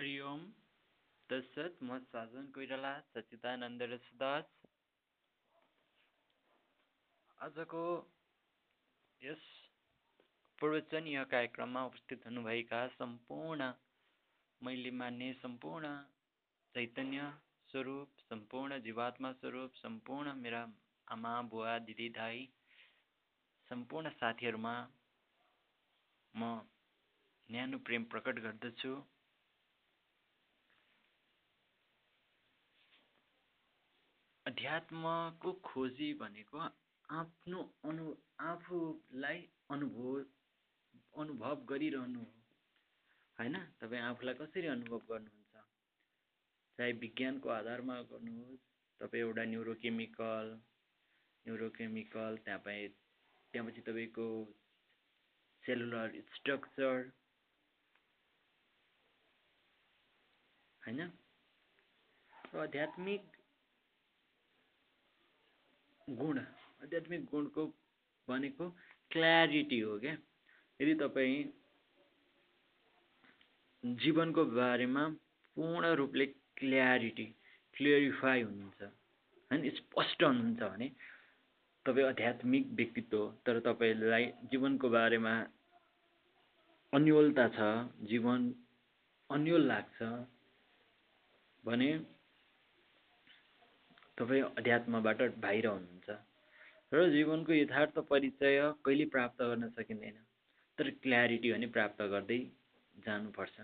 हरि ओम। तत्सत म साजन कोइराला सच्चिदानन्द रसदास आजको यस प्रवचनीय कार्यक्रममा उपस्थित हुनुभएका सम्पूर्ण मैले मान्ने सम्पूर्ण चैतन्य स्वरूप सम्पूर्ण जीवात्मा स्वरूप सम्पूर्ण मेरा आमा बुवा दिदी दाई सम्पूर्ण साथीहरूमा म न्यानो प्रेम प्रकट गर्दछु। अध्यात्मको खोजी भनेको आफ्नो अनु आफूलाई अनुभव अनुभव गरिरहनु हो। होइन? तपाईँ आफूलाई कसरी अनुभव गर्नुहुन्छ? चाहे विज्ञानको आधारमा गर्नुहोस् तपाईँ एउटा न्युरोकेमिकल न्युरोकेमिकल तपाईँ त्यहाँपछि तपाईँको सेलुलर स्ट्रक्चर होइन? आध्यात्मिक गुण आध्यात्मिक गुणको भनेको क्ल्यारिटी हो क्या? यदि तपाईँ जीवनको बारेमा पूर्ण रूपले क्ल्यारिटी क्लियरिफाई हुनुहुन्छ होइन स्पष्ट हुनुहुन्छ भने तपाईँ आध्यात्मिक व्यक्तित्व हो तर तपाईँलाई जीवनको बारेमा अन्यलता छ जीवन अन्यल लाग्छ भने तपाईँ अध्यात्मबाट बाहिर हुनुहुन्छ। र जीवनको यथार्थ परिचय कहिले प्राप्त गर्न सकिँदैन तर क्ल्यारिटी भने प्राप्त गर्दै जानुपर्छ।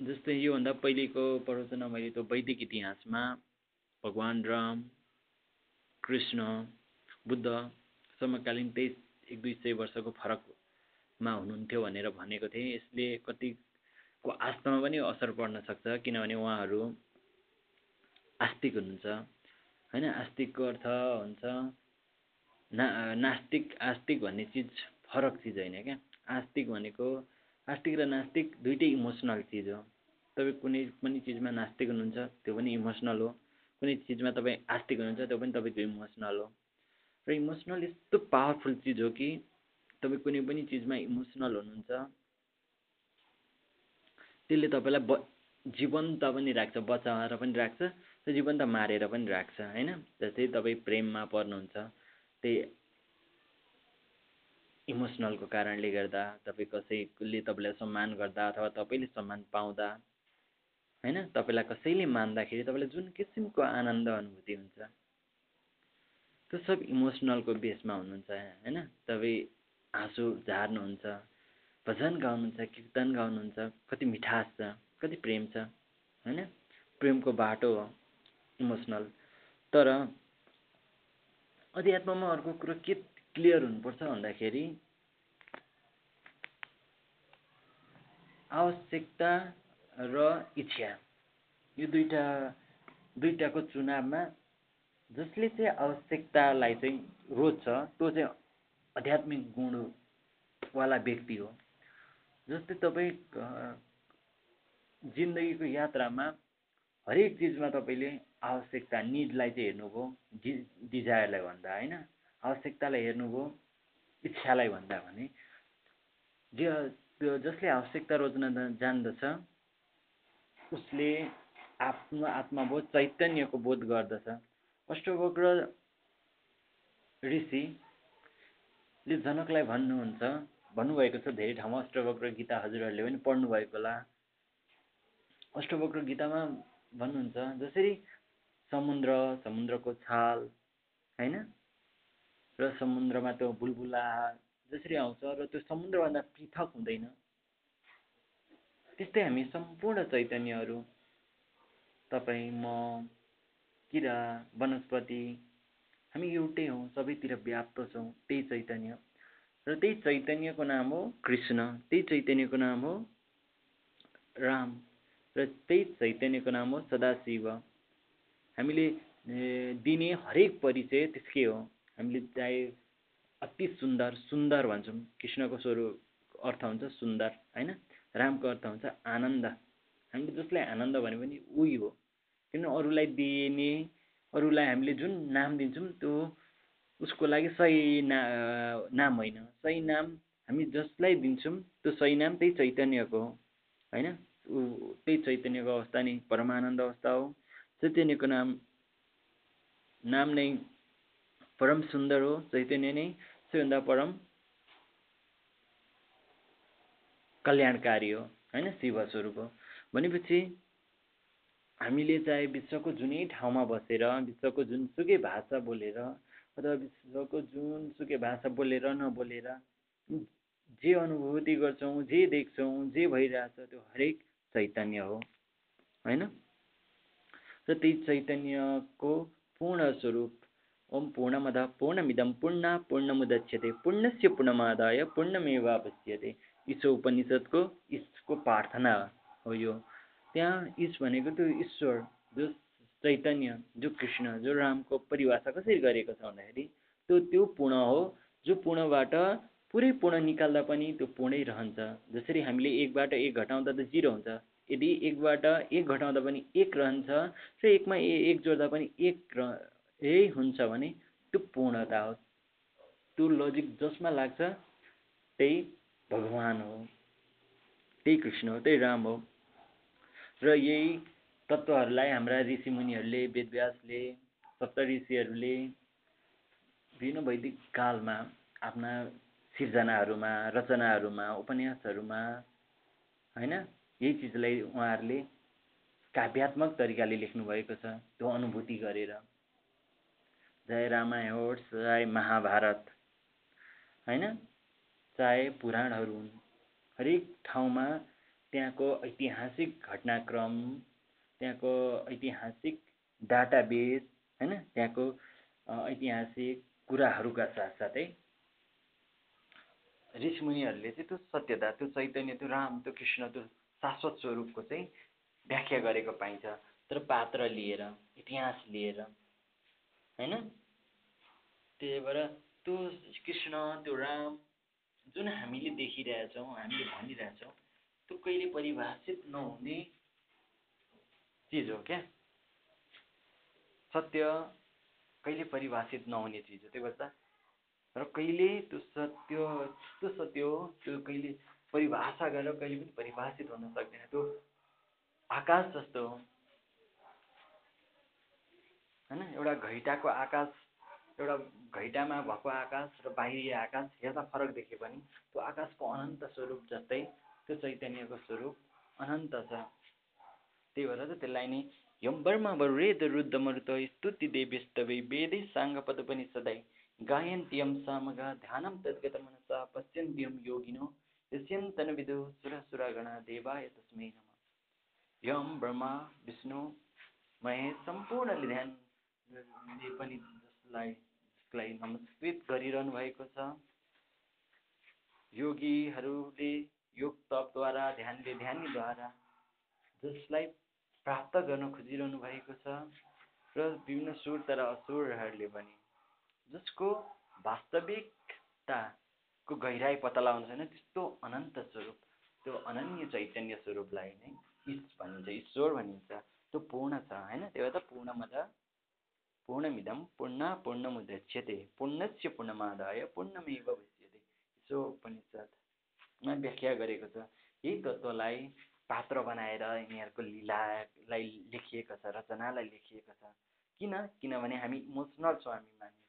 जस्तै योभन्दा पहिलेको प्रवचनमा मैले त्यो वैदिक इतिहासमा भगवान् राम कृष्ण बुद्ध समकालीन त्यही एक दुई सय वर्षको फरकमा हुनुहुन्थ्यो भनेर भनेको थिएँ। यसले कति को आस्थामा पनि असर पर्न सक्छ किनभने उहाँहरू आस्तिक हुनुहुन्छ। होइन? आस्तिकको अर्थ हुन्छ ना नास्तिक आस्तिक भन्ने चिज फरक चिज होइन क्या? आस्तिक भनेको आस्तिक र नास्तिक दुइटै इमोसनल चिज हो। तपाईँ कुनै पनि चिजमा नास्तिक हुनुहुन्छ त्यो पनि इमोसनल हो। कुनै चिजमा तपाईँ आस्तिक हुनुहुन्छ त्यो पनि तपाईँको इमोसनल हो। र इमोसनल यस्तो पावरफुल चिज हो कि तपाईँ कुनै पनि चिजमा इमोसनल हुनुहुन्छ। त्यसले तपाईँलाई ब जीवन्त पनि राख्छ बचाएर पनि राख्छ जीवन्त मारेर पनि राख्छ होइन? जस्तै तपाईँ प्रेममा पर्नुहुन्छ त्यही इमोसनलको कारणले गर्दा तपाईँ कसैले तपाईँलाई सम्मान गर्दा अथवा तपाईँले सम्मान पाउँदा होइन? तपाईँलाई कसैले मान्दाखेरि तपाईँलाई जुन किसिमको आनन्द अनुभूति हुन्छ त्यो सब इमोसनलको बेसमा हुनुहुन्छ होइन? तपाईँ आँसु झार्नुहुन्छ भजन गाउनुहुन्छ कीर्तन गाउनुहुन्छ कति मिठास छ कति प्रेम छ होइन? प्रेमको बाटो हो इमोसनल तर अध्यात्ममा अर्को कुरो के क्लियर हुनुपर्छ भन्दाखेरि आवश्यकता र इच्छा। यो दुईवटा दुईवटाको चुनावमा जसले चाहिँ आवश्यकतालाई चाहिँ रोज्छ त्यो चाहिँ आध्यात्मिक गुणवाला व्यक्ति हो। जस्तै तपाईँ जिन्दगीको यात्रामा हरेक चिजमा तपाईँले आवश्यकता निडलाई चाहिँ हेर्नुभयो डि डिजायरलाई भन्दा होइन? आवश्यकतालाई हेर्नुभयो इच्छालाई भन्दा भने। त्यो जसले आवश्यकता रोज्न जान्दछ उसले आफ्नो आत्माबोध चैतन्यको बोध गर्दछ। अष्टवक्र ऋषिले जनकलाई भन्नुहुन्छ भन्नुभएको छ धेरै ठाउँमा अष्टवक्र गीता हजुरहरूले पनि पढ्नुभएको होला। अष्टवक्र गीतामा भन्नुहुन्छ जसरी समुद्र समुद्रको छाल होइन? र समुद्रमा त्यो बुलबुला जसरी आउँछ र त्यो समुद्रभन्दा पृथक हुँदैन। त्यस्तै हामी सम्पूर्ण चैतन्यहरू तपाईँ म किरा वनस्पति हामी एउटै हौँ सबैतिर व्याप्त छौँ त्यही चैतन्य। र त्यही चैतन्यको नाम हो कृष्ण त्यही चैतन्यको नाम हो राम र त्यही चैतन्यको नाम हो सदाशिव। हामीले दिने हरेक परिचय त्यसकै हो। हामीले चाहे अति सुन्दर सुन्दर भन्छौँ। कृष्णको स्वरूप अर्थ हुन्छ सुन्दर होइन? रामको अर्थ हुन्छ आनन्द। हामीले जसलाई आनन्द भने पनि उही हो। किन अरूलाई दिने अरूलाई हामीले जुन नाम दिन्छौँ त्यो उसको लागि सही ना नाम होइन। सही नाम हामी जसलाई दिन्छौँ त्यो सही नाम त्यही चैतन्यको हो होइन? ऊ त्यही चैतन्यको अवस्था नै परमानन्द अवस्था हो। चैतन्यको नाम नाम नै परम सुन्दर हो चैतन्य नै सबैभन्दा परम कल्याणकारी हो होइन? शिव स्वरूप हो। भनेपछि हामीले चाहे विश्वको जुनै ठाउँमा बसेर विश्वको जुनसुकै भाषा बोलेर अथवा विश्वको जुनसुकै भाषा बोलेर नबोलेर जे अनुभूति गर्छौँ जे देख्छौँ जे भइरहेछ त्यो हरेक चैतन्य हो। होइन? र त्यही चैतन्यको पूर्ण स्वरूप ओम पूर्णमद पूर्णमिदम पूर्ण पूर्णमुदच्छते पूर्णस्य पूर्णमादाय पूर्णमेवावश्यते। ईशो उपनिषद्को इसको प्रार्थना हो यो। त्यहाँ इस भनेको त्यो ईश्वर जो चैतन्य जो कृष्ण जो रामको परिभाषा कसरी गरेको छ भन्दाखेरि त्यो त्यो पूर्ण हो जो पूर्णबाट पुरै पूर्ण निकाल्दा पनि त्यो पूर्णै रहन्छ। जसरी हामीले एकबाट एक घटाउँदा त जिरो हुन्छ। यदि एकबाट एक घटाउँदा पनि एक रहन्छ र एकमा एक जोड्दा पनि एक र हुन्छ भने त्यो पूर्णता हो। त्यो लजिक जसमा लाग्छ त्यही भगवान् हो त्यही कृष्ण हो त्यही राम हो। र यही तत्त्वहरूलाई हाम्रा ऋषिमुनिहरूले वेदव्यासले सप्त ऋषिहरूले विभिन्न वैदिक कालमा आफ्ना सिर्जनाहरूमा रचनाहरूमा उपन्यासहरूमा होइन यही चिजलाई उहाँहरूले काव्यात्मक तरिकाले लेख्नुभएको छ त्यो अनुभूति गरेर। चाहे रामायण होस् चाहे महाभारत होइन चाहे पुराणहरू हुन्। हरेक ठाउँमा त्यहाँको ऐतिहासिक घटनाक्रम त्यहाँको ऐतिहासिक डाटाबेस होइन? त्यहाँको ऐतिहासिक कुराहरूका साथसाथै ऋषिमुनिहरूले चाहिँ त्यो सत्यता त्यो चैतन्य त्यो राम त्यो कृष्ण त्यो शाश्वत स्वरूपको चाहिँ व्याख्या गरेको पाइन्छ। तर पात्र लिएर इतिहास लिएर होइन? त्यही भएर त्यो कृष्ण त्यो राम जुन हामीले देखिरहेछौँ हामीले भनिरहेछौँ त्यो कहिले परिभाषित नहुने चिज हो क्या? सत्य कहिले परिभाषित नहुने चिज हो त्यही भएर र कहिले त्यो सत्य त्यो सत्य हो त्यो कहिले परिभाषा गरेर कहिले पनि परिभाषित हुन सक्दैन। त्यो आकाश जस्तो हो। होइन? एउटा घैटाको आकाश एउटा घैटामा भएको आकाश र बाहिरी आकाश हेर्दा फरक देखे पनि त्यो आकाशको अनन्त स्वरूप जस्तै त्यो चैतन्यको स्वरूप अनन्त छ। त्यही भएर चाहिँ त्यसलाई नै यम वर्मा वेद वेदै साङ्गपद पनि सधैँ गायन्त्यम सामगा ध्यानं तद्गत मनसा पश्यन्त्यम योगिनो। यस्यन्तन विदु सुर सुरगणा देवाय तस्मै नम। यम ब्रह्मा विष्णु महेश सम्पूर्णले ध्यानले पनि जसलाई जसलाई नमस्कृत गरिरहनु भएको छ। योगीहरूले योग तपद्वारा ध्यानले ध्यानीद्वारा जसलाई प्राप्त गर्न खोजिरहनु भएको छ र विभिन्न सुर तर असुरहरूले पनि। जसको वास्तविकताको गहिराई पत्ता लगाउनु छैन त्यस्तो अनन्त स्वरूप त्यो अनन्य चैतन्य स्वरूपलाई नै इस भनिन्छ ईश्वर भनिन्छ त्यो पूर्ण छ होइन? त्यो त पूर्णमद पूर्णमिदम पूर्ण पूर्णमुदच्यते पूर्णस्य पूर्णमादाय पूर्णमेव भइस्यते यसो उपनिषदमा व्याख्या गरेको छ यही तत्त्वलाई पात्र बनाएर यिनीहरूको लीलालाई लेखिएको छ रचनालाई लेखिएको छ। किन? किनभने हामी इमोसनल छौँ हामी मानिस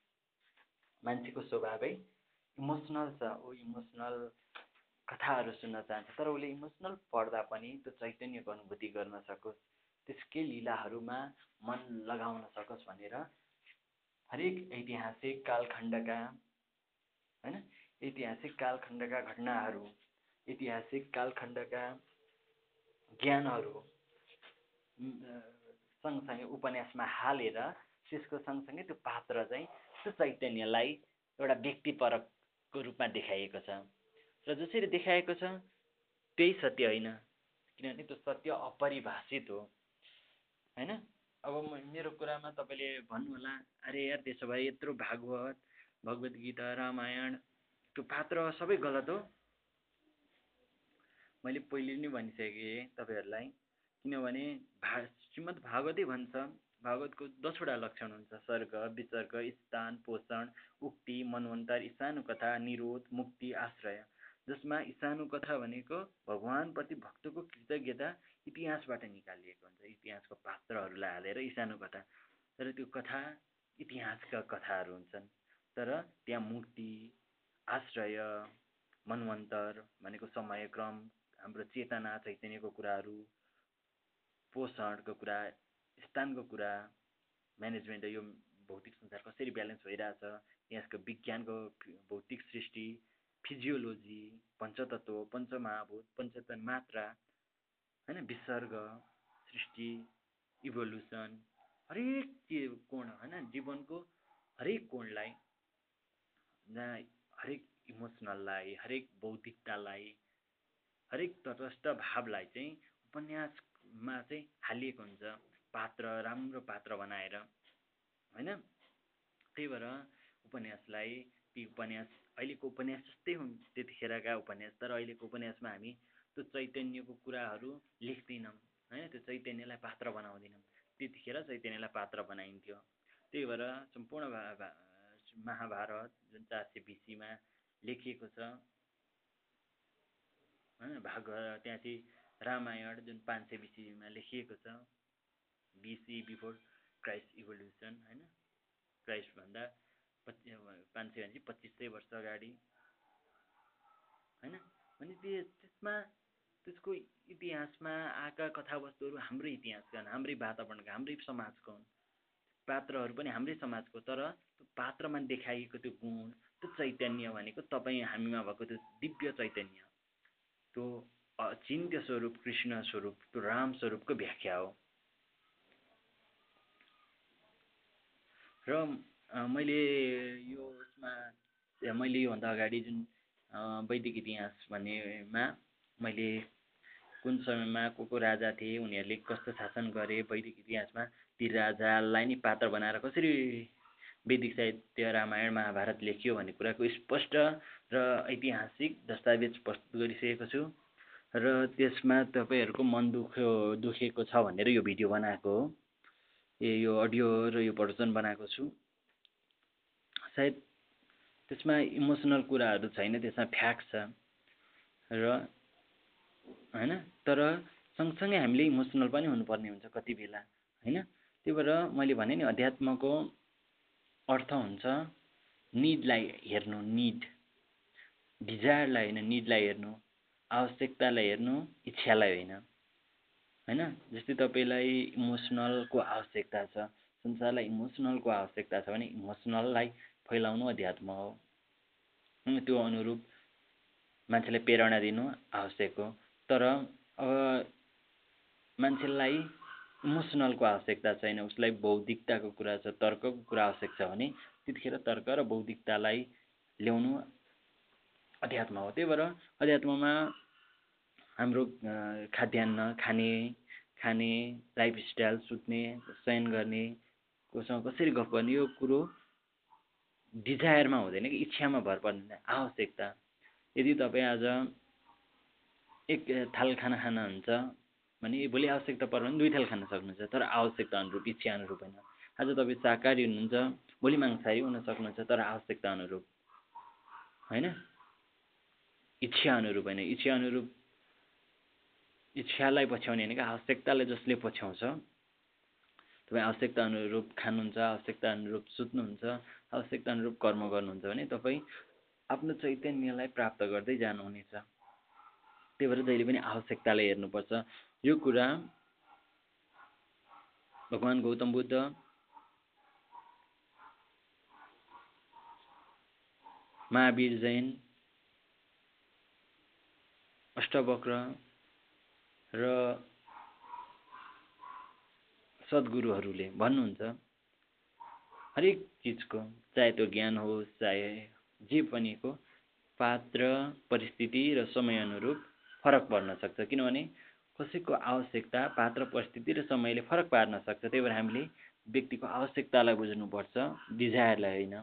मान्छेको स्वभावै इमोसनल छ। ऊ इमोसनल कथाहरू सुन्न चाहन्छ तर उसले इमोसनल पढ्दा पनि त्यो चैतन्यको अनुभूति गर्न सकोस्। त्यसकै लीलाहरूमा मन लगाउन सकोस् भनेर हरेक ऐतिहासिक कालखण्डका होइन? ऐतिहासिक कालखण्डका घटनाहरू ऐतिहासिक कालखण्डका ज्ञानहरू सँगसँगै उपन्यासमा हालेर त्यसको सँगसँगै त्यो पात्र चाहिँ त्यो चैतन्यलाई एउटा व्यक्तिपरकको रूपमा देखाइएको छ। र जसरी देखाएको छ त्यही सत्य होइन। किनभने त्यो सत्य अपरिभाषित हो। होइन? अब म मेरो कुरामा तपाईँले भन्नुहोला अरे यार त्यसो भए यत्रो भागवत भगवद् गीता रामायण त्यो पात्र सबै गलत हो। मैले पहिले नै भनिसकेँ तपाईँहरूलाई किनभने भा श्रीमद् भागवतै भन्छ। भागवतको दसवटा लक्षण हुन्छ। सर्ग विसर्ग स्थान पोषण उक्ति मनवन्तर कथा निरोध मुक्ति आश्रय। जसमा यी सानो कथा भनेको भगवान्प्रति भक्तको कृतज्ञता इतिहासबाट निकालिएको हुन्छ। इतिहासको पात्रहरूलाई हालेर यी सानो कथा तर त्यो कथा इतिहासका कथाहरू हुन्छन्। तर त्यहाँ मूर्ति आश्रय मनवन्तर भनेको समयक्रम हाम्रो चेतना चैतन्यको कुराहरू पोषणको कुरा स्थानको कुरा म्यानेजमेन्ट यो भौतिक संसार कसरी ब्यालेन्स भइरहेछ यसको विज्ञानको भौतिक सृष्टि फिजियोलोजी पञ्चतत्व पञ्चमहाभूत पञ्चतन मात्रा होइन विसर्ग सृष्टि इभोल्युसन हरेक कोण होइन जीवनको हरेक कोणलाई हरेक इमोसनललाई हरेक बौद्धिकतालाई हरेक तटस्थ भावलाई चाहिँ उपन्यासमा चाहिँ हालिएको हुन्छ। पात्र राम्रो पात्र बनाएर। होइन? त्यही भएर उपन्यासलाई ती उपन्यास अहिलेको उपन्यास जस्तै हुन् त्यतिखेरका उपन्यास तर अहिलेको उपन्यासमा हामी त्यो चैतन्यको कुराहरू लेख्दैनौँ। होइन? त्यो चैतन्यलाई पात्र बनाउँदैनौँ। त्यतिखेर चैतन्यलाई पात्र बनाइन्थ्यो। त्यही भएर सम्पूर्ण महाभारत जुन चार सय बिसीमा लेखिएको छ होइन भागवत त्यहाँ चाहिँ रामायण जुन पाँच सय बिसीमा लेखिएको छ बिसी बिफोर क्राइस्ट इभोल्युसन होइन क्राइस्टभन्दा पच्चि पाँच सय भनेपछि पच्चिस सय वर्ष अगाडि होइन भने त्यो त्यसमा त्यसको इतिहासमा आएका कथावस्तुहरू हाम्रै इतिहासका हाम्रै वातावरणका हाम्रै समाजको हुन्। पात्रहरू पनि हाम्रै समाजको तर त्यो पात्रमा देखाइएको त्यो गुण त्यो चैतन्य भनेको तपाईँ हामीमा भएको त्यो दिव्य चैतन्य। त्यो अचिन्त्य स्वरूप कृष्ण स्वरूप त्यो राम स्वरूपको व्याख्या हो। र मैले यो उसमा मैले योभन्दा अगाडि जुन वैदिक इतिहास भन्नेमा मैले कुन समयमा को को राजा थिए उनीहरूले कस्तो शासन गरे वैदिक इतिहासमा ती राजालाई नै पात्र बनाएर कसरी वैदिक साहित्य रामायण महाभारत लेखियो भन्ने कुराको स्पष्ट र ऐतिहासिक दस्तावेज प्रस्तुत गरिसकेको छु। र त्यसमा तपाईँहरूको मन दुख्यो दुखेको छ भनेर यो भिडियो बनाएको हो। ए यो अडियो र यो प्रवचन बनाएको छु। सायद त्यसमा इमोसनल कुराहरू छैन त्यसमा फ्याक्ट छ। र होइन तर सँगसँगै हामीले इमोसनल पनि हुनुपर्ने हुन्छ कति बेला होइन? त्यही भएर मैले भने नि अध्यात्मको अर्थ हुन्छ निडलाई हेर्नु निड। डिजायरलाई होइन निडलाई हेर्नु। आवश्यकतालाई हेर्नु इच्छालाई होइन। होइन? जस्तै तपाईँलाई इमोसनलको आवश्यकता छ संसारलाई इमोसनलको आवश्यकता छ भने इमोसनललाई फैलाउनु अध्यात्म हो। त्यो अनुरूप मान्छेलाई प्रेरणा दिनु आवश्यक हो। तर अब मान्छेलाई इमोसनलको आवश्यकता छैन उसलाई बौद्धिकताको कुरा छ तर्कको कुरा आवश्यक छ भने त्यतिखेर तर्क र बौद्धिकतालाई ल्याउनु अध्यात्म हो। त्यही भएर अध्यात्ममा हाम्रो खाद्यान्न खाने खाने लाइफस्टाइल सुत्ने शयन गर्ने कोसँग कसरी गफ गर्ने यो कुरो डिजायरमा हुँदैन कि इच्छामा भर पर्दैन आवश्यकता। यदि तपाईँ आज एक थाल खाना खानुहुन्छ भने भोलि आवश्यकता पर्यो भने दुई थाल खान सक्नुहुन्छ तर आवश्यकता अनुरूप इच्छा अनुरूप होइन। आज तपाईँ शाकाहारी हुनुहुन्छ भोलि मांसाहारी हुन सक्नुहुन्छ तर आवश्यकता अनुरूप होइन? इच्छा अनुरूप होइन। इच्छा अनुरूप इच्छालाई पछ्याउने होइन कि आवश्यकतालाई जसले पछ्याउँछ तपाईँ आवश्यकता अनुरूप खानुहुन्छ आवश्यकता अनुरूप सुत्नुहुन्छ आवश्यकता अनुरूप कर्म गर्नुहुन्छ भने तपाईँ आफ्नो चैतन्यलाई प्राप्त गर्दै जानुहुनेछ। त्यही भएर जहिले पनि आवश्यकतालाई हेर्नुपर्छ। यो कुरा भगवान् गौतम बुद्ध महावीर जैन अष्टवक्र र सद्गुरुहरूले भन्नुहुन्छ हरेक चिजको चाहे त्यो ज्ञान होस् चाहे जे पनिको पात्र परिस्थिति र समयअनुरूप फरक पर्न सक्छ। किनभने कसैको आवश्यकता पात्र परिस्थिति र समयले फरक पार्न सक्छ। त्यही भएर हामीले व्यक्तिको आवश्यकतालाई बुझ्नुपर्छ डिजायरलाई होइन।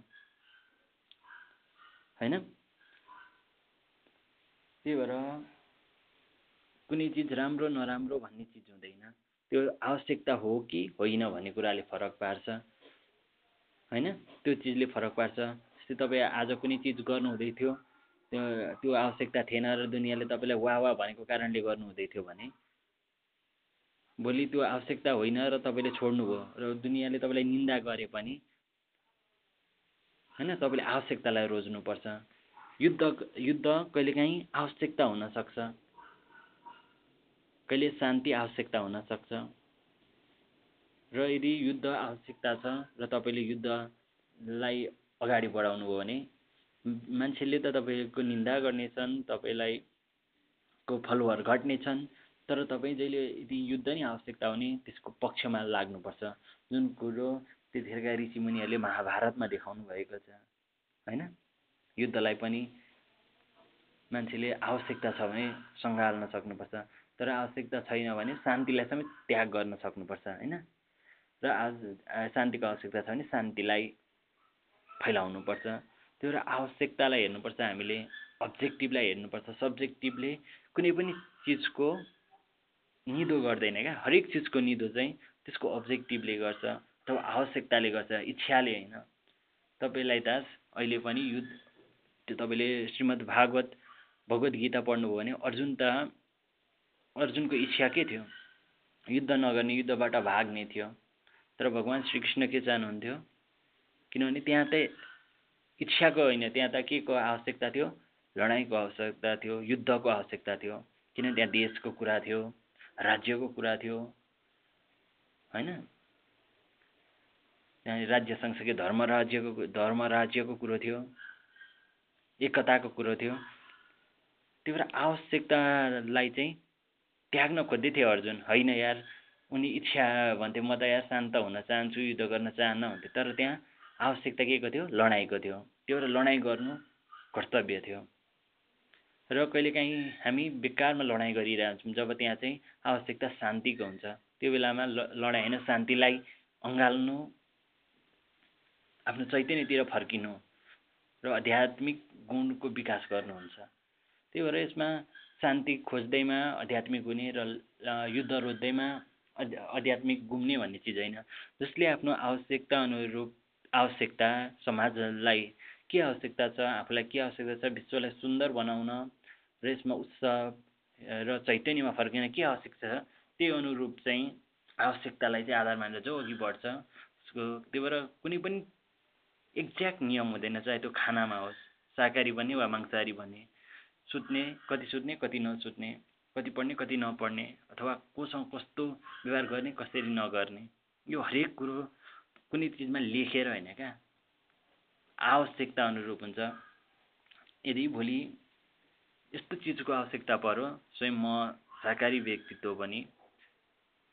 होइन? त्यही भएर कुनै चिज राम्रो नराम्रो भन्ने चिज हुँदैन। त्यो आवश्यकता हो कि होइन भन्ने कुराले फरक पार्छ। होइन? त्यो चिजले फरक पार्छ। जस्तै तपाईँ आज कुनै चिज गर्नुहुँदै थियो त्यो त्यो आवश्यकता थिएन र दुनियाँले तपाईँलाई वाह वाह भनेको कारणले गर्नुहुँदै थियो भने भोलि त्यो आवश्यकता होइन र तपाईँले छोड्नुभयो र दुनियाँले तपाईँलाई निन्दा गरे पनि होइन तपाईँले आवश्यकतालाई रोज्नुपर्छ। युद्ध युद्ध कहिलेकाहीँ आवश्यकता हुनसक्छ कहिले शान्ति आवश्यकता हुनसक्छ र यदि युद्ध आवश्यकता छ र तपाईँले युद्धलाई अगाडि बढाउनु भयो भने मान्छेले त तपाईँको निन्दा गर्नेछन् तपाईँलाई को फलोवर घट्नेछन् तर तपाईँ जहिले यदि युद्ध नै आवश्यकता हो भने त्यसको पक्षमा लाग्नुपर्छ। जुन कुरो त्यतिखेरका ऋषिमुनिहरूले महाभारतमा देखाउनु भएको छ होइन? युद्धलाई पनि मान्छेले आवश्यकता छ भने सङ्घाल्न सक्नुपर्छ तर आवश्यकता छैन भने शान्तिलाई समेत त्याग गर्न सक्नुपर्छ होइन? र आज शान्तिको आवश्यकता छ भने शान्तिलाई फैलाउनुपर्छ। त्यो र आवश्यकतालाई हेर्नुपर्छ हामीले अब्जेक्टिभलाई हेर्नुपर्छ। सब्जेक्टिभले कुनै पनि चिजको निदो गर्दैन क्या। हरेक चिजको निदो चाहिँ त्यसको अब्जेक्टिभले गर्छ अथवा आवश्यकताले गर्छ इच्छाले होइन। तपाईँलाई त अहिले पनि युद्ध त्यो तपाईँले श्रीमद् भागवत भगवद् गीता पढ्नुभयो भने अर्जुन त अर्जुनको इच्छा के थियो? युद्ध नगर्ने युद्धबाट भाग्ने थियो। तर भगवान् श्रीकृष्ण के चाहनुहुन्थ्यो। किनभने त्यहाँ त इच्छाको होइन त्यहाँ त के को आवश्यकता थियो? लडाइँको आवश्यकता थियो? युद्धको आवश्यकता थियो? किन त्यहाँ देशको कुरा थियो? राज्यको कुरा थियो? होइन? त्यहाँ राज्य सँगसँगै धर्म राज्यको धर्म राज्यको कुरो थियो? एकताको कुरो थियो? त्यो भएर आवश्यकतालाई चाहिँ त्याग्न खोज्दै थियो अर्जुन। होइन यार उनी इच्छा भन्थ्यो म त यार शान्त हुन चाहन्छु युद्ध गर्न चाहन्न भन्थ्यो तर त्यहाँ आवश्यकता के को थियो? लडाइँको थियो। त्यो भएर लडाइँ गर्नु कर्तव्य थियो। र कहिलेकाहीँ हामी बेकारमा लडाइँ गरिरहन्छौँ जब त्यहाँ चाहिँ आवश्यकता शान्तिको हुन्छ। त्यो बेलामा ल लडाइँ होइन शान्तिलाई अँगाल्नु आफ्नो चैतन्यतिर फर्किनु र आध्यात्मिक गुणको विकास गर्नुहुन्छ। त्यही भएर यसमा शान्ति खोज्दैमा आध्यात्मिक हुने र युद्ध रोज्दैमा आध्यात्मिक गुम्ने भन्ने चिज होइन। जसले आफ्नो आवश्यकता अनुरूप आवश्यकता समाजलाई के आवश्यकता छ आफूलाई के आवश्यकता छ विश्वलाई सुन्दर बनाउन र यसमा उत्सव र चैतन्यमा फर्किन के आवश्यकता छ त्यही अनुरूप चाहिँ आवश्यकतालाई चाहिँ आधार मानेर जो अघि बढ्छ। उसको त्यही भएर कुनै पनि एक्ज्याक्ट नियम हुँदैन चाहे त्यो खानामा होस् शाकाहारी भन्ने वा मांसाहारी भन्ने। सुत्ने कति सुत्ने कति नसुत्ने कति पढ्ने कति नपढ्ने अथवा कोसँग कस्तो व्यवहार गर्ने कसरी नगर्ने। यो हरेक कुरो कुनै चिजमा लेखेर होइन क्या। आवश्यकता अनुरूप हुन्छ। यदि भोलि यस्तो चिजको आवश्यकता पऱ्यो स्वयं म शाकाहारी व्यक्तित्व पनि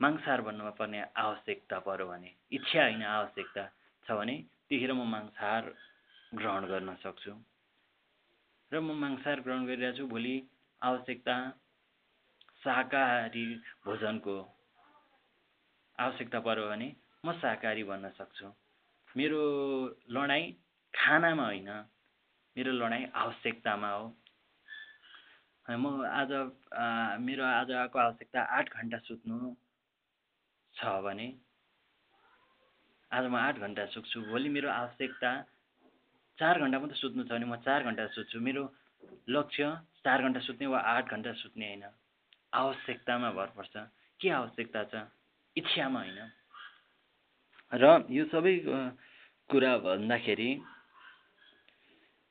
मांसाहार भन्नुमा पर्ने आवश्यकता पऱ्यो भने इच्छा होइन आवश्यकता छ भने त्यतिखेर म मांसाहार ग्रहण गर्न सक्छु। र म मांसाहार ग्रहण गरिरहेको छु भोलि आवश्यकता शाकाहारी भोजनको आवश्यकता पऱ्यो भने म शाकाहारी भन्न सक्छु। मेरो लडाइँ खानामा होइन मेरो लडाइँ आवश्यकतामा हो। म आज मेरो आजको आवश्यकता आठ घन्टा सुत्नु छ भने आज म आठ घन्टा सुत्छु भोलि मेरो आवश्यकता चार घन्टा मात्रै सुत्नु छ भने म चार घन्टा सुत्छु। मेरो लक्ष्य चार घन्टा सुत्ने वा आठ घन्टा सुत्ने होइन। आवश्यकतामा भर पर्छ। के आवश्यकता छ? इच्छामा होइन। र यो सबै कुरा भन्दाखेरि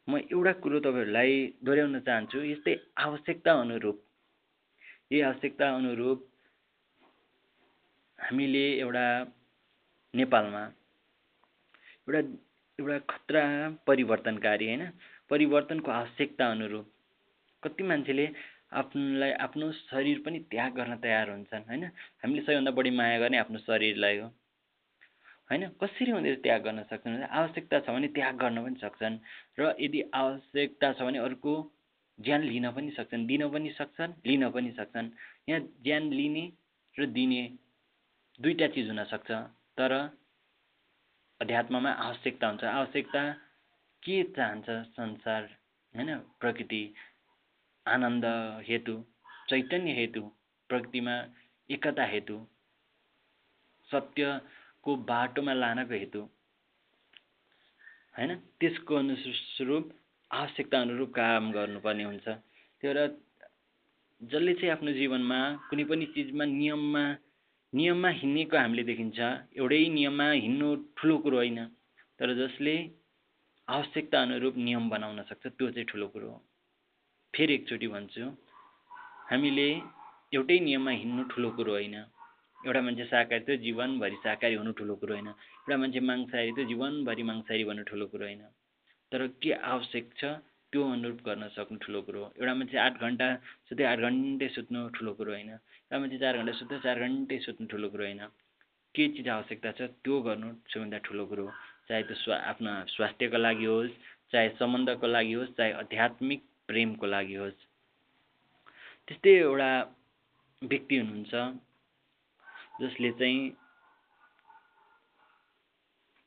म एउटा कुरो तपाईँहरूलाई दोहोऱ्याउन चाहन्छु। यस्तै आवश्यकता अनुरूप यही आवश्यकता अनुरूप हामीले एउटा नेपालमा एउटा एउटा खतरा परिवर्तनकारी होइन? परिवर्तनको आवश्यकता अनुरूप कति मान्छेले आफ्नोलाई आफ्नो शरीर पनि त्याग गर्न तयार हुन्छन् होइन? हामीले सबैभन्दा बढी माया गर्ने आफ्नो शरीरलाई हो। होइन? कसरी उनीहरू त्याग गर्न सक्छन्? आवश्यकता छ भने त्याग गर्न पनि सक्छन्। र यदि आवश्यकता छ भने अर्को ज्यान लिन पनि सक्छन् दिन पनि सक्छन् लिन पनि सक्छन्। यहाँ ज्यान लिने र दिने दुईवटा चिज हुनसक्छ तर अध्यात्ममा आवश्यकता हुन्छ। आवश्यकता के चाहन्छ संसार होइन? प्रकृति आनन्द हेतु चैतन्य हेतु प्रकृतिमा एकता हेतु सत्यको बाटोमा लानको हेतु होइन? त्यसको अनुस्वरूप आवश्यकता अनुरूप काम गर्नुपर्ने हुन्छ। त्यो भएर जसले चाहिँ आफ्नो जीवनमा कुनै पनि चिजमा नियममा नियममा हिँडेको हामीले देखिन्छ एउटै नियममा हिँड्नु ठुलो कुरो होइन। तर जसले आवश्यकता अनुरूप नियम बनाउन सक्छ त्यो चाहिँ ठुलो कुरो हो। फेरि एकचोटि भन्छु हामीले एउटै नियममा हिँड्नु ठुलो कुरो होइन। एउटा मान्छे शाकाहारी त जीवनभरि शाकाहारी हुनु ठुलो कुरो होइन। एउटा मान्छे मांसाहारी त जीवनभरि मांसाहारी भन्नु ठुलो कुरो होइन। तर के आवश्यक छ त्यो अनुरूप गर्न सक्नु ठुलो कुरो हो। एउटा मान्छे आठ घन्टा सुत्दै आठ घन्टै सुत्नु ठुलो कुरो होइन। एउटा मान्छे चार घन्टा सुत्दै चार घन्टै सुत्नु ठुलो कुरो होइन। के चिज आवश्यकता छ त्यो गर्नु सबैभन्दा ठुलो कुरो हो। चाहे त्यो स्वा आफ्ना स्वास्थ्यको लागि होस् चाहे सम्बन्धको लागि होस् चाहे आध्यात्मिक प्रेमको लागि होस्। त्यस्तै एउटा व्यक्ति हुनुहुन्छ। जसले चाहिँ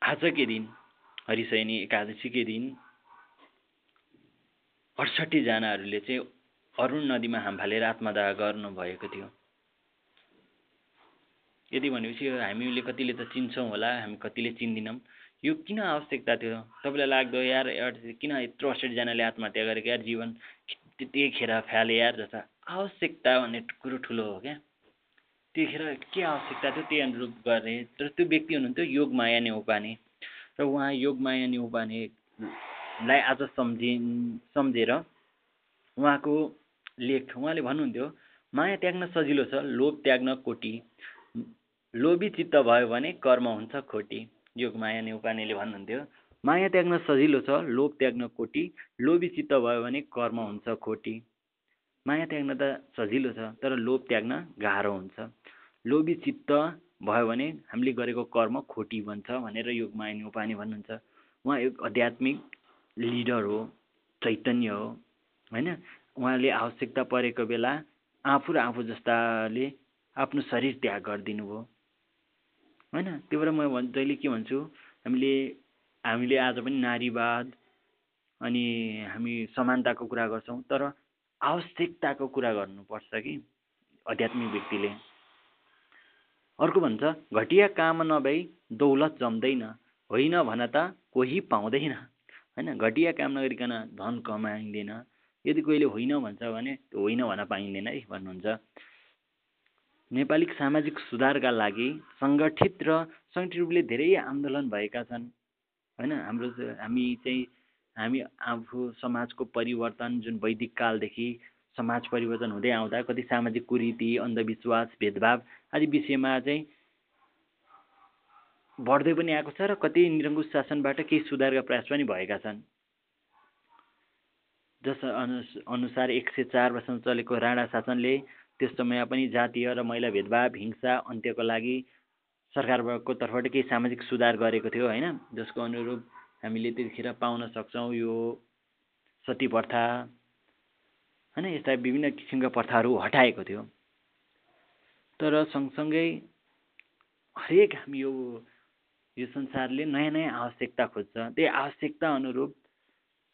आजकै दिन हरिशयनी एकादशीकै दिन अडसट्ठीजनाहरूले चाहिँ अरुण नदीमा हाम फालेर आत्मदाह गर्नुभएको थियो। यदि भनेपछि हामीले कतिले त चिन्छौँ होला हामी कतिले चिन्दिनौँ। यो किन आवश्यकता थियो? तपाईँलाई लाग्दो यार किन यत्रो अडसठीजनाले आत्महत्या गरेको? यार जीवन त्यतिखेर फ्याले यार जस्ता। आवश्यकता भन्ने कुरो ठुलो हो क्या। त्यतिखेर के आवश्यकता थियो त्यही अनुरूप गर्ने। तर त्यो व्यक्ति हुनुहुन्थ्यो योगमाया नेउपाने र उहाँ योगमाया नेउपानेलाई आज सम्झि सम्झेर उहाँको लेख उहाँले भन्नुहुन्थ्यो माया त्याग्न सजिलो छ लोभ त्याग्न कोटी लोभी चित्त भयो भने कर्म हुन्छ खोटी। योगमाया नेउपानेले भन्नुहुन्थ्यो। माया त्याग्न सजिलो छ लोभ त्याग्न कोटी लोभी चित्त भयो भने कर्म हुन्छ खोटी। माया त्याग्न त सजिलो छ तर लोभ त्याग्न गाह्रो हुन्छ। लोभी चित्त भयो भने हामीले गरेको कर्म खोटी बन्छ भनेर योगमाया नेउपाने भन्नुहुन्छ। उहाँ एक आध्यात्मिक लिडर हो चैतन्य हो होइन? उहाँले आवश्यकता परेको बेला आफू र आफू जस्ताले आफ्नो शरीर त्याग गरिदिनु भयो होइन? त्यो भएर म जहिले के भन्छु हामीले हामीले आज पनि नारीवाद अनि हामी समानताको कुरा गर्छौँ तर आवश्यकताको कुरा गर्नुपर्छ कि आध्यात्मिक व्यक्तिले। अर्को भन्छ घटिया काम नभई दौलत जम्दैन। होइन भन त कोही पाउँदैन। होइन घटिया काम नगरिकन धन कमाइँदैन। यदि कोहीले होइन भन्छ भने त्यो होइन भन्न पाइँदैन है भन्नुहुन्छ। नेपाली सामाजिक सुधारका लागि सङ्गठित र सङ्गठित रूपले धेरै आन्दोलन भएका छन्। होइन हाम्रो हामी चाहिँ हामी आफू समाजको परिवर्तन जुन वैदिक कालदेखि समाज परिवर्तन हुँदै आउँदा कति सामाजिक कुरीति अन्धविश्वास भेदभाव आदि विषयमा चाहिँ बढ्दै पनि आएको छ र कति निरङ्कुश शासनबाट केही सुधारका प्रयास पनि भएका छन्। जस अनु अनुसार एक सय चार वर्षमा चलेको राणा शासनले त्यस समयमा पनि जातीय र महिला भेदभाव हिंसा अन्त्यको लागि सरकारको तर्फबाट केही सामाजिक सुधार गरेको थियो होइन? जसको अनुरूप हामीले त्यतिखेर पाउन सक्छौँ यो सती प्रथा। होइन यस्ता विभिन्न किसिमका प्रथाहरू हटाएको थियो। तर सँगसँगै हरेक हामी यो यो संसारले नयाँ नयाँ आवश्यकता खोज्छ। त्यही आवश्यकता अनुरूप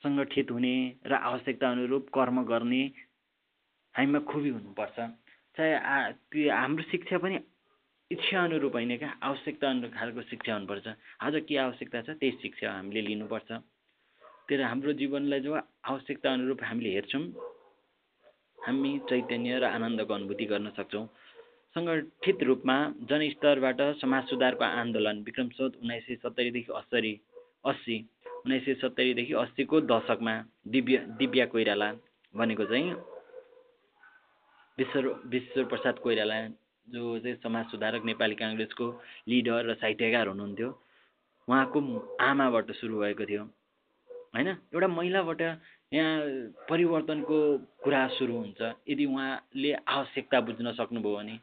सङ्गठित हुने र आवश्यकता अनुरूप कर्म गर्ने हामीमा खुबी हुनुपर्छ। चाहे त्यो हाम्रो शिक्षा पनि इच्छा अनुरूप होइन क्या? आवश्यकता अनुरूप खालको शिक्षा हुनुपर्छ। आज के आवश्यकता छ त्यही शिक्षा हामीले लिनुपर्छ। तर हाम्रो जीवनलाई जब आवश्यकता अनुरूप हामीले हेर्छौँ हामी चैतन्य र आनन्दको अनुभूति गर्न सक्छौँ। सङ्गठित रूपमा जनस्तरबाट समाज सुधारको आन्दोलन विक्रम विक्रमसोत उन्नाइस सय सत्तरीदेखि अस्सरी अस्सी उन्नाइस सय सत्तरीदेखि अस्सीको दशकमा दिव्य दिव्या कोइराला भनेको चाहिँ विश्व विश्व प्रसाद कोइराला जो चाहिँ समाज सुधारक नेपाली काङ्ग्रेसको लिडर र साहित्यकार हुनुहुन्थ्यो। उहाँको आमाबाट सुरु भएको थियो। होइन? एउटा महिलाबाट यहाँ परिवर्तनको कुरा सुरु हुन्छ। यदि उहाँले आवश्यकता बुझ्न सक्नुभयो भने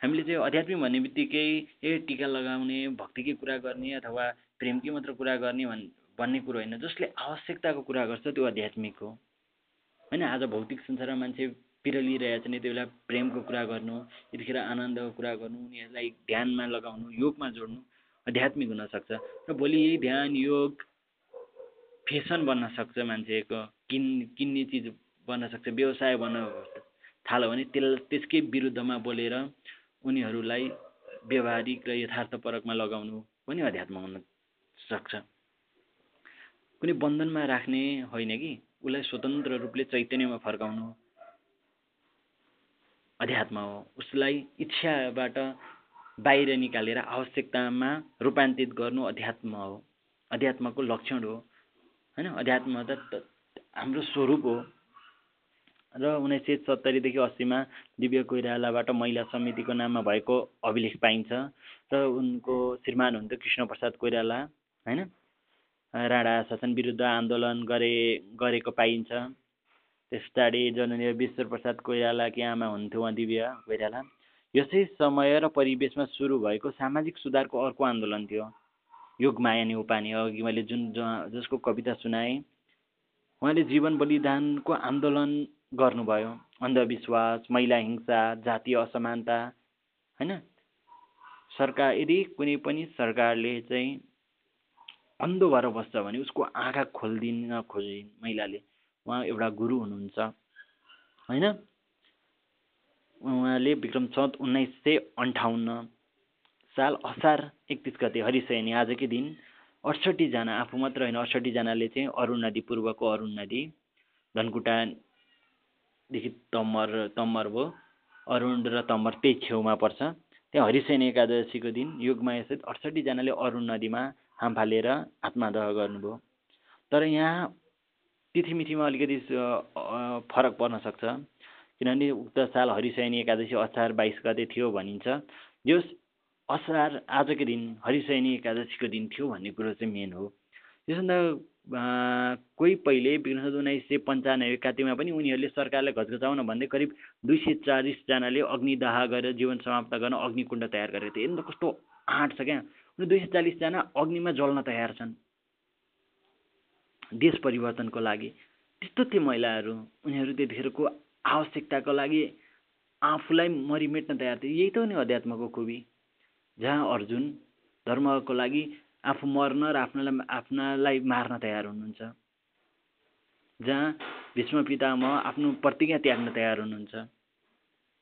हामीले चाहिँ आध्यात्मिक भन्ने बित्तिकै ए टिका लगाउने भक्तिकै कुरा गर्ने अथवा प्रेमकै मात्र कुरा गर्ने भन् भन्ने कुरो होइन। जसले आवश्यकताको कुरा गर्छ त्यो आध्यात्मिक हो। होइन आज भौतिक संसारमा मान्छे पिरलिरहेछ नि त्यो बेला प्रेमको कुरा गर्नु यतिखेर आनन्दको कुरा गर्नु उनीहरूलाई ध्यानमा लगाउनु योगमा जोड्नु आध्यात्मिक हुनसक्छ। र भोलि यही ध्यान योग फेसन बन्न सक्छ मान्छेको किन् किन्ने चिज बन्न सक्छ व्यवसाय बन्न थाल्यो भने त्यस त्यसकै विरुद्धमा बोलेर उनीहरूलाई व्यवहारिक र यथार्थपरकमा लगाउनु पनि अध्यात्म हुन सक्छ। कुनै बन्धनमा राख्ने होइन कि? उसलाई स्वतन्त्र रूपले चैतन्यमा फर्काउनु अध्यात्म हो। उसलाई इच्छाबाट बाहिर निकालेर आवश्यकतामा रूपान्तरित गर्नु अध्यात्म हो। अध्यात्मको लक्षण हो। होइन? अध्यात्म त हाम्रो स्वरूप हो। र उन्नाइस सय सत्तरीदेखि अस्सीमा दिव्य कोइरालाबाट महिला समितिको नाममा भएको अभिलेख पाइन्छ। र उनको श्रीमान हुन्थ्यो कृष्ण प्रसाद कोइराला होइन? राणा शासन विरुद्ध आन्दोलन गरे गरेको पाइन्छ। त्यस पछाडि जननीय विश्व प्रसाद कोइरालाकी आमा हुन्थ्यो उहाँ दिव्य कोइराला। यसै समय र परिवेशमा सुरु भएको सामाजिक सुधारको अर्को आन्दोलन थियो। योगमाया न्यौपाने अघि मैले जुन जसको कविता सुनाएँ उहाँले जीवन बलिदानको आन्दोलन गर्नुभयो। अन्धविश्वास महिला हिंसा जातीय असमानता होइन? सरकार यदि कुनै पनि सरकारले चाहिँ अन्धो भएर बस्छ भने उसको आँखा खोलिदिन खोजिन् महिलाले उहाँ एउटा गुरु हुनुहुन्छ होइन? उहाँले विक्रम चौध उन्नाइस सय अन्ठाउन्न साल असार एकतिस गते हरिशयनी आजकै दिन अठसट्ठीजना आफू मात्र होइन अठसट्ठीजनाले चाहिँ अरुण नदी पूर्वको अरुण नदी धनकुटादेखि तम्मर तम्मर भयो अरुण र तम्मर त्यही छेउमा पर्छ। त्यहाँ हरिसेन एकादशीको दिन युगमायासहित अठसट्ठीजनाले अरुण नदीमा हाम फालेर आत्मादह गर्नुभयो। तर यहाँ तिथिमिथिमा अलिकति फरक पर्न सक्छ। किनभने उक्त साल हरिशयनी एकादशी असार बाइस गते थियो भनिन्छ। जो असार आजको दिन हरिशयनी एकादशीको दिन थियो भन्ने कुरो चाहिँ मेन हो। त्यसभन्दा कोही पहिले विगत उन्नाइस सय पन्चानब्बे कातिमा पनि उनीहरूले सरकारलाई घचघचाउन भन्दै करिब दुई सय चालिसजनाले अग्निदाह गरेर जीवन समाप्त गर्न अग्निकुण्ड तयार गरेको थियो हेर्नु कस्तो आँट छ क्या। दुई सय चालिसजना अग्निमा जल्न तयार छन्। देश परिवर्तनको लागि। त्यस्तो थिए महिलाहरू उनीहरू त्यतिखेरको आवश्यकताको लागि आफूलाई मरिमेट्न तयार थिए। यही त हो नि अध्यात्मको खुबी। जहाँ अर्जुन धर्मको लागि आफू मर्न र आफ्नालाई आफ्नालाई मार्न तयार हुनुहुन्छ। जहाँ भीष्म पितामह आफ्नो प्रतिज्ञा त्याग्न तयार हुनुहुन्छ।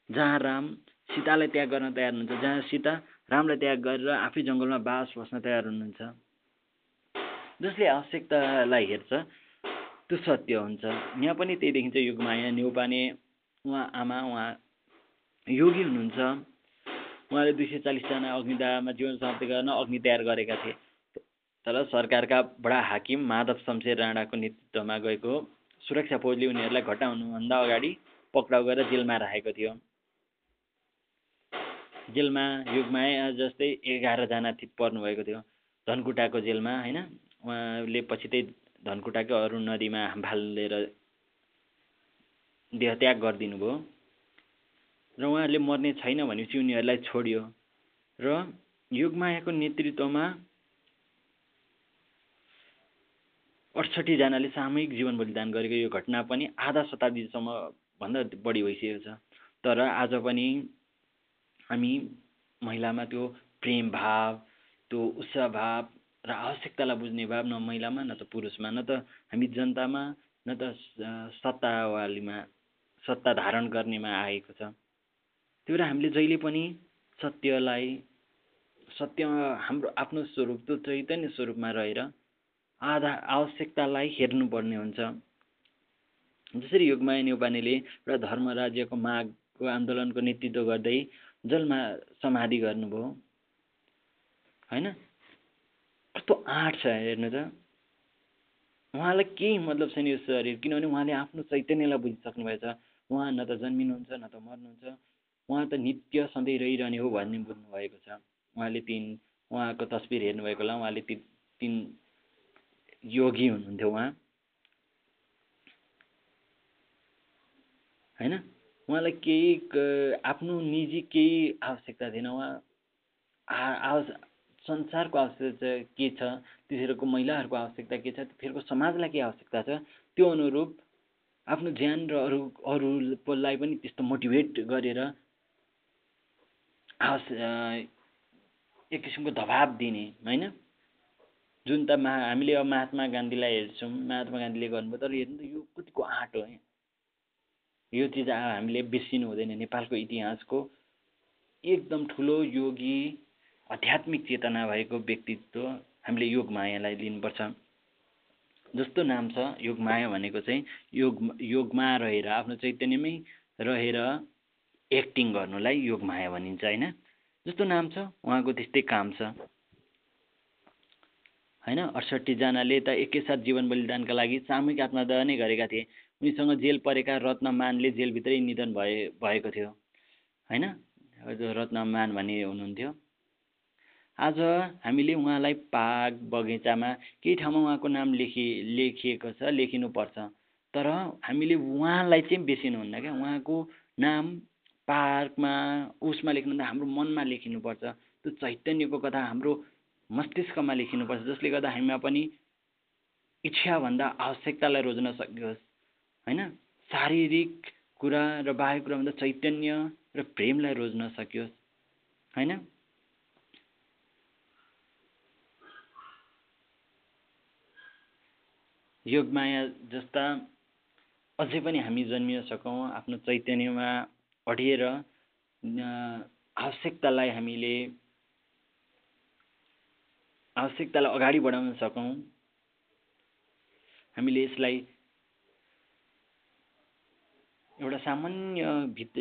जहाँ राम सीतालाई त्याग गर्न तयार हुनुहुन्छ। जहाँ सीता रामलाई त्याग गरेर आफै जङ्गलमा बास बस्न तयार हुनुहुन्छ। जसले आवश्यकतालाई हेर्छ त्यो सत्य हुन्छ। यहाँ पनि त्यही देखिन्छ युगमाया न्यौपाने उहाँ आमा उहाँ योगी हुनुहुन्छ। उहाँले दुई सय चालिसजना अग्निदाहमा जीवन समाप्ति गर्न अग्नि तयार गरेका थिए। तर सरकारका बडा हाकिम माधव शमशेर राणाको नेतृत्वमा गएको सुरक्षा फौजले उनीहरूलाई घटाउनुभन्दा अगाडि पक्राउ गरेर जेलमा राखेको थियो। जेलमा युगमा जस्तै एघारजना पर्नुभएको थियो। धनकुटाको जेलमा होइन? उहाँले पछि त्यही धनकुटाकै अरू नदीमा भालेर देहत्याग गरिदिनु भयो र उहाँहरूले मर्ने छैन भनेपछि उनीहरूलाई छोडियो। र योगमायाको नेतृत्वमा अठसट्ठीजनाले सामूहिक जीवन बलिदान गरेको यो घटना पनि आधा शताब्दीसम्म भन्दा बढी भइसकेको छ। तर आज पनि हामी महिलामा त्यो प्रेम भाव त्यो उत्साह भाव र आवश्यकतालाई बुझ्ने भाव न महिलामा न त पुरुषमा न त हामी जनतामा न त सत्तावालीमा सत्ता धारण गर्नेमा आएको छ। त्यो भएर हामीले जहिले पनि सत्यलाई सत्यमा हाम्रो आफ्नो स्वरूप त्यो चैतन्य स्वरूपमा रहेर आधा आवश्यकतालाई हेर्नुपर्ने हुन्छ। जसरी योगमाया नेउपानेले एउटा धर्म राज्यको मागको आन्दोलनको नेतृत्व गर्दै जलमा समाधि गर्नुभयो। होइन? कस्तो आँट छ हेर्नु त। उहाँलाई केही मतलब छैन यो शरीर किनभने उहाँले आफ्नो चैतन्यलाई बुझिसक्नु भएछ उहाँ न त जन्मिनुहुन्छ न त मर्नुहुन्छ। उहाँ त नित्य सधैँ रहिरहने हो भन्ने बुझ्नुभएको छ। उहाँले तिन उहाँको तस्बिर हेर्नुभएको होला। उहाँले ती तिन योगी हुनुहुन्थ्यो उहाँ। होइन? उहाँलाई केही आफ्नो निजी केही आवश्यकता थिएन। उहाँ आव संसारको आवश्यकता के छ? त्यसैको महिलाहरूको आवश्यकता के छ? त्यसैको समाजलाई के आवश्यकता छ? त्यो अनुरूप आफ्नो ज्यान र अरू अरूलाई पनि त्यस्तो मोटिभेट गरेर एक किसिमको दबाब दिने होइन? जुन त मा हामीले अब महात्मा गान्धीलाई हेर्छौँ महात्मा गान्धीले गर्नुभयो तर हेर्नु त यो कतिको आँट हो? यो चिज हामीले बिर्सिनु हुँदैन। नेपालको इतिहासको एकदम ठुलो योगी आध्यात्मिक चेतना भएको व्यक्तित्व हामीले योग मायालाई लिनुपर्छ। जस्तो नाम छ योगमाया भनेको चाहिँ योग योगमा रहेर आफ्नो चैतन्यमै रहेर एक्टिङ गर्नुलाई योगमाया भनिन्छ होइन? जस्तो नाम छ उहाँको त्यस्तै काम छ। होइन? अठसट्ठीजनाले त एकैसाथ जीवन बलिदानका लागि सामूहिक आत्मदाह नै गरेका थिए। उनीसँग जेल परेका रत्नमानले जेलभित्रै निधन भए भएको थियो। होइन? रत्नमान भन्ने हुनुहुन्थ्यो। आज हामीले उहाँलाई पार्क बगैँचामा केही ठाउँमा उहाँको नाम लेखि लेखिएको छ लेखिनुपर्छ। तर हामीले उहाँलाई चाहिँ बेसिनुहुन्न क्या। उहाँको नाम पार्कमा उसमा लेख्नु हाम्रो मनमा लेखिनुपर्छ। त्यो चैतन्यको कथा हाम्रो मस्तिष्कमा लेखिनुपर्छ जसले गर्दा हामीमा पनि इच्छाभन्दा आवश्यकतालाई रोज्न सकियोस्। होइन? शारीरिक कुरा र बाह्य कुराभन्दा चैतन्य र प्रेमलाई रोज्न सकियोस्। होइन? योगमाया जस्ता अझै पनि हामी जन्मिन सकौँ आफ्नो चैतन्यमा अडिएर आवश्यकतालाई हामीले आवश्यकतालाई अगाडि बढाउन सकौँ। हामीले यसलाई एउटा सामान्य भित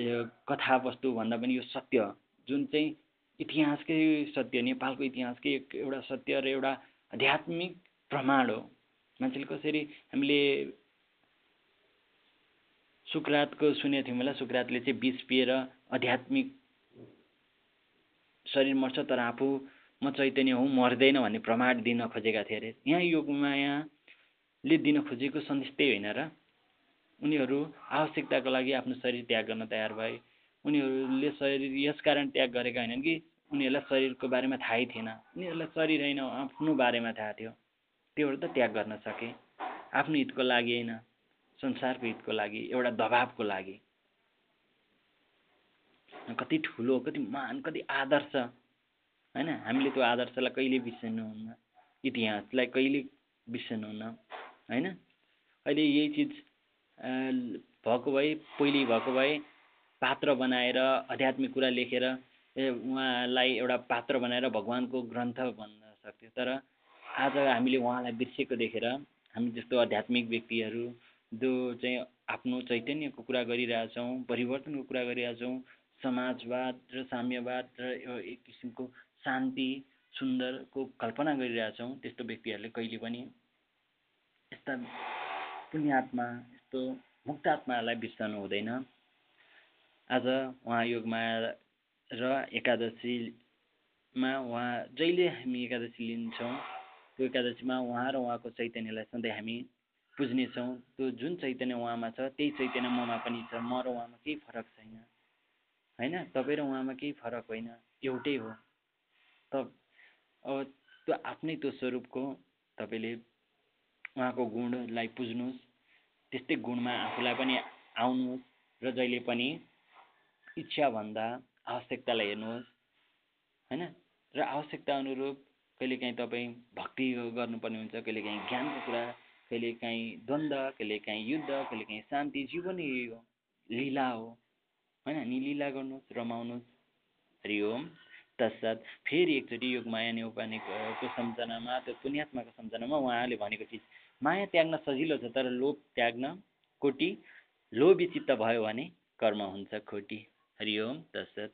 कथावस्तु भन्दा पनि यो सत्य जुन चाहिँ इतिहासकै सत्य नेपालको इतिहासकै एउटा सत्य र एउटा आध्यात्मिक प्रमाण हो। मान्छेले कसरी हामीले सुकरातको सुनेको थियौँ होला। सुकरातले चाहिँ विष पिएर आध्यात्मिक शरीर मर्छ तर आफू म चैतन्य हुँ मर्दैन भन्ने प्रमाण दिन खोजेका थिए अरे। यहाँ योगमायाले दिन खोजेको सन्देश त्यही होइन र। उनीहरू आवश्यकताको लागि आफ्नो शरीर त्याग गर्न तयार भए। उनीहरूले शरीर यस कारण त्याग गरेका होइनन् कि उनीहरूलाई शरीरको बारेमा थाहै थिएन। उनीहरूलाई शरीर होइन आफ्नो बारेमा थाहा थियो। त्योहरू त त्याग गर्न सके। आफ्नो हितको लागि होइन। संसारको हितको लागि एउटा दबाबको लागि। कति ठुलो कति महान कति आदर्श होइन? हामीले त्यो आदर्शलाई कहिले बिर्सनुहुन्न इतिहासलाई कहिले बिर्सनुहुन्न होइन? अहिले यही चिज भएको भए पहिले भएको भए पात्र बनाएर आध्यात्मिक कुरा लेखेर उहाँलाई एउटा पात्र बनाएर भगवान्को ग्रन्थ भन्न सक्थ्यो। तर आज हामीले उहाँलाई बिर्सेको देखेर हामी जस्तो आध्यात्मिक व्यक्तिहरू जो चाहिँ आफ्नो चैतन्यको कुरा गरिरहेछौँ परिवर्तनको कुरा गरिरहेछौँ समाजवाद र साम्यवाद र एक किसिमको शान्ति सुन्दरको कल्पना गरिरहेछौँ त्यस्तो व्यक्तिहरूले कहिले पनि यस्ता पुण्यात्मा यस्तो मुक्तात्मालाई बिर्सनु हुँदैन। आज उहाँ योगमा र एकादशीमा उहाँ जहिले हामी एकादशी लिन्छौँ त्यो एकादशीमा उहाँ र उहाँको चैतन्यलाई सधैँ हामी पुज्नेछौँ त्यो जुन चैतन्य उहाँमा छ त्यही चैतन्य ममा पनि छ। म र उहाँमा केही फरक छैन। होइन? तपाईँ र उहाँमा केही फरक होइन। एउटै हो। त अब त्यो आफ्नै त्यो स्वरूपको तपाईँले उहाँको गुणलाई पुज्नुहोस् त्यस्तै गुणमा आफूलाई पनि आउनुहोस् र जहिले पनि इच्छाभन्दा आवश्यकतालाई हेर्नुहोस्। होइन? र आवश्यकता अनुरूप कहिलेकाहीँ तपाईँ भक्ति गर्नुपर्ने हुन्छ कहिलेकाहीँ ज्ञानको कुरा कहिलेकाहीँ द्वन्द्व कहिलेकाहीँ युद्ध कहिलेकाहीँ शान्ति जीवन हो लीला हो। होइन? नि लीला गर्नुहोस् रमाउनुहोस्। हरि ओम। तत्साथ फेरि एकचोटि योग माया नेउपानेको सम्झनामा त्यो पुण्यात्माको सम्झनामा उहाँले भनेको चिज माया त्याग्न सजिलो छ तर लोभ त्याग्न कोटी लोभी चित्त भयो भने कर्म हुन्छ खोटी। हरि ओम। तत्सत।